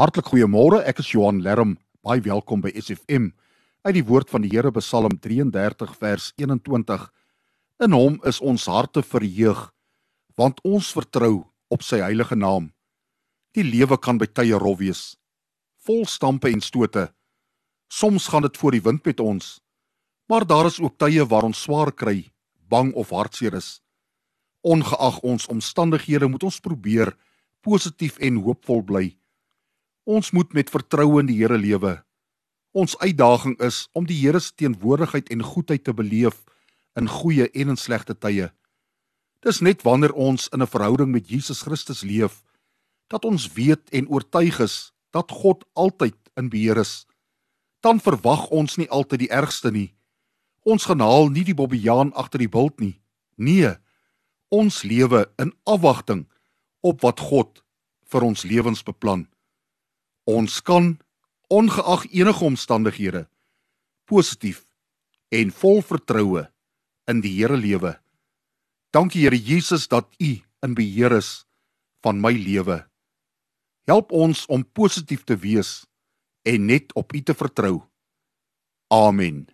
Hartlik goeiemôre, ek is Johan Lerm. Baie welkom by SFM. Uit die woord van die Here Psalm 33 vers 21. In hom is ons harte verheug, want ons vertrou op sy heilige naam. Die lewe kan by tye rof wees, vol stampe en stote. Soms gaan dit voor die wind met ons, maar daar is ook tye waar ons swaar kry, bang of hartseer is. Ongeag ons omstandighede moet ons probeer positief en hoopvol bly. Ons moet met vertroue in die Here lewe. Ons uitdaging is om die Here se teenwoordigheid en goedheid te beleef in goeie en in slegte tye. Dis net wanneer ons in 'n verhouding met Jesus Christus leef dat ons weet en oortuig is dat God altyd in beheer is. Dan verwag ons nie altyd die ergste nie. Ons gaan haal nie die bobbejaan agter die bult nie. Nee, ons lewe in afwagting op wat God vir ons lewens beplan. Ons kan ongeag enige omstandighede positief en vol vertroue in die Here lewe. Dankie Here Jesus dat U in beheer is van my lewe. Help ons om positief te wees en net op U te vertrou. Amen.